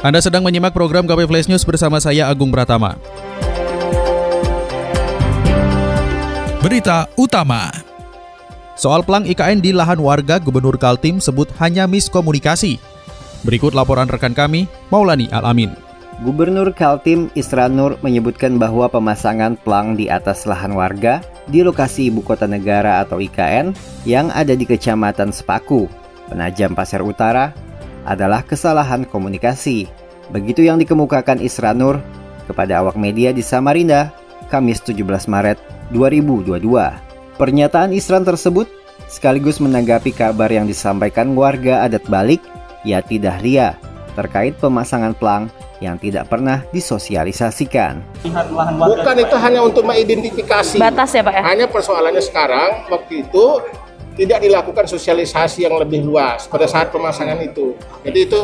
Anda sedang menyimak program KP Flash News bersama saya Agung Pratama. Berita utama. Soal pelang IKN di lahan warga, Gubernur Kaltim sebut hanya miskomunikasi. Berikut laporan rekan kami, Maulani Alamin. Gubernur Kaltim Isranur menyebutkan bahwa pemasangan pelang di atas lahan warga di lokasi ibu kota negara atau IKN yang ada di Kecamatan Sepaku, Penajam Pasir Utara, adalah kesalahan komunikasi. Begitu yang dikemukakan Isranur kepada awak media di Samarinda, Kamis 17 Maret 2022. Pernyataan Isran tersebut sekaligus menanggapi kabar yang disampaikan warga adat balik Yati Dahlia terkait pemasangan pelang yang tidak pernah disosialisasikan. Bukan itu hanya untuk mengidentifikasi. Batas ya Pak ya? Hanya persoalannya sekarang, waktu itu tidak dilakukan sosialisasi yang lebih luas pada saat pemasangan itu. Jadi itu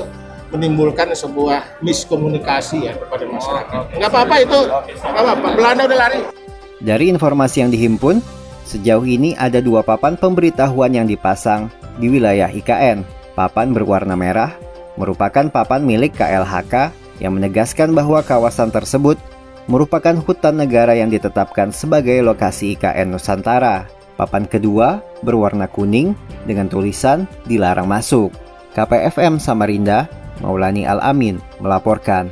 menimbulkan sebuah miskomunikasi ya kepada masyarakat. Nggak apa-apa itu, nggak apa-apa. Belanda udah lari. Dari informasi yang dihimpun, sejauh ini ada dua papan pemberitahuan yang dipasang di wilayah IKN. Papan berwarna merah merupakan papan milik KLHK yang menegaskan bahwa kawasan tersebut merupakan hutan negara yang ditetapkan sebagai lokasi IKN Nusantara. Papan kedua berwarna kuning dengan tulisan dilarang masuk. KPFM Samarinda, Maulani Al-Amin melaporkan.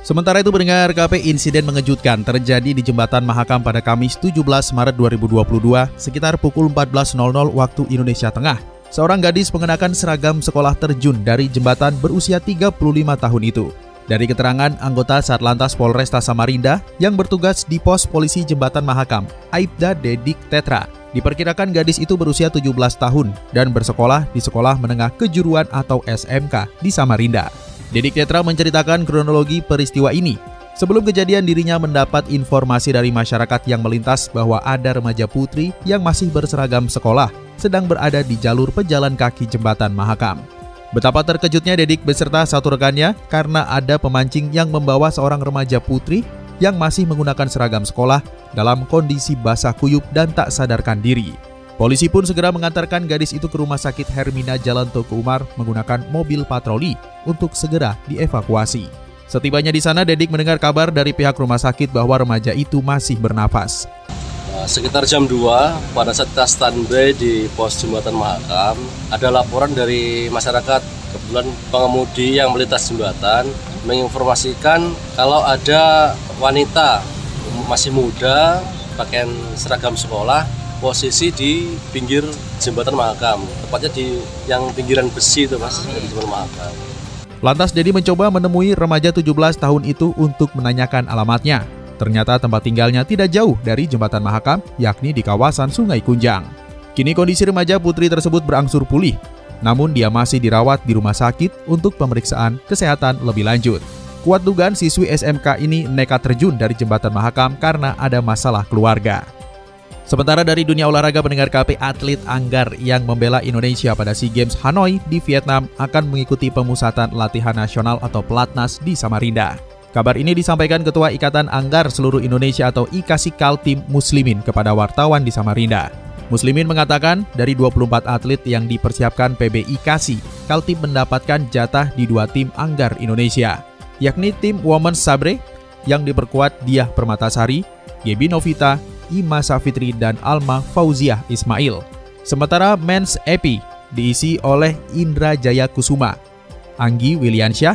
Sementara itu mendengar KP insiden mengejutkan terjadi di Jembatan Mahakam pada Kamis 17 Maret 2022 sekitar pukul 14.00 waktu Indonesia Tengah. Seorang gadis mengenakan seragam sekolah terjun dari jembatan berusia 35 tahun itu. Dari keterangan anggota Satlantas Polresta Samarinda yang bertugas di pos polisi Jembatan Mahakam, Aibda Dedik Tetra, diperkirakan gadis itu berusia 17 tahun dan bersekolah di Sekolah Menengah Kejuruan atau SMK di Samarinda. Dedik Tetra menceritakan kronologi peristiwa ini. Sebelum kejadian dirinya mendapat informasi dari masyarakat yang melintas bahwa ada remaja putri yang masih berseragam sekolah sedang berada di jalur pejalan kaki jembatan Mahakam. Betapa terkejutnya Dedik beserta satu rekannya karena ada pemancing yang membawa seorang remaja putri yang masih menggunakan seragam sekolah dalam kondisi basah kuyup dan tak sadarkan diri. Polisi pun segera mengantarkan gadis itu ke rumah sakit Hermina Jalan Toko Umar menggunakan mobil patroli untuk segera dievakuasi. Setibanya di sana, Dedik mendengar kabar dari pihak rumah sakit bahwa remaja itu masih bernafas. Nah, sekitar jam 2 pada saat kita standby di pos jembatan Mahakam, ada laporan dari masyarakat kebetulan pengemudi yang melintas jembatan menginformasikan kalau ada wanita masih muda pakaian seragam sekolah posisi di pinggir jembatan Mahakam, tepatnya di yang pinggiran besi itu mas, di jembatan Mahakam. Lantas Dedi mencoba menemui remaja 17 tahun itu untuk menanyakan alamatnya. Ternyata tempat tinggalnya tidak jauh dari jembatan Mahakam, yakni di kawasan Sungai Kunjang. Kini kondisi remaja putri tersebut berangsur pulih, namun dia masih dirawat di rumah sakit untuk pemeriksaan kesehatan lebih lanjut. Kuat dugaan siswi SMK ini nekat terjun dari jembatan Mahakam karena ada masalah keluarga. Sementara dari dunia olahraga pendengar KP atlet Anggar yang membela Indonesia pada SEA Games Hanoi di Vietnam akan mengikuti pemusatan latihan nasional atau pelatnas di Samarinda. Kabar ini disampaikan Ketua Ikatan Anggar Seluruh Indonesia atau IKASI Kaltim Muslimin kepada wartawan di Samarinda. Muslimin mengatakan dari 24 atlet yang dipersiapkan PB IKASI, Kaltim mendapatkan jatah di dua tim Anggar Indonesia, yakni tim Women's Sabre yang diperkuat Diah Permatasari, Gebi Novita, Ima Safitri dan Alma Fauziah Ismail. Sementara Men's Epi diisi oleh Indra Jaya Kusuma, Anggi Wiliansyah,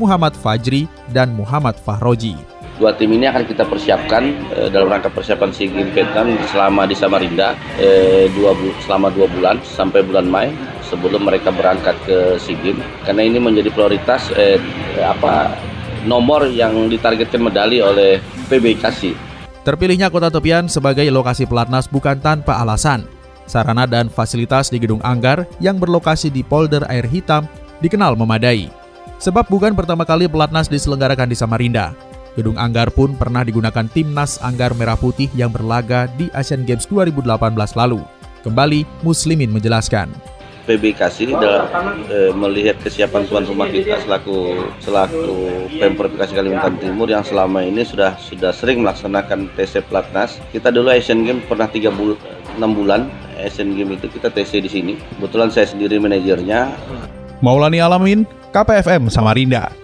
Muhammad Fajri, dan Muhammad Fahroji. Dua tim ini akan kita persiapkan e, dalam rangka persiapan SEA Games Vietnam selama di Samarinda e, dua selama dua bulan sampai bulan Mei sebelum mereka berangkat ke SEA Games karena ini menjadi prioritas e, apa nomor yang ditargetkan medali oleh PBKC Terpilihnya kota tepian sebagai lokasi pelatnas bukan tanpa alasan. Sarana dan fasilitas di Gedung Anggar yang berlokasi di polder air hitam dikenal memadai. Sebab bukan pertama kali pelatnas diselenggarakan di Samarinda. Gedung Anggar pun pernah digunakan timnas Anggar Merah Putih yang berlaga di Asian Games 2018 lalu. Kembali, Muslimin menjelaskan. PBKC dalam e, melihat kesiapan tuan rumah kita selaku selaku Pemprov Bekasi Kalimantan Timur yang selama ini sudah sudah sering melaksanakan TC Platnas. Kita dulu Asian Games pernah 3 bul 6 bulan Asian Games itu kita TC di sini. Kebetulan saya sendiri manajernya. Maulani Alamin, KPFM Samarinda.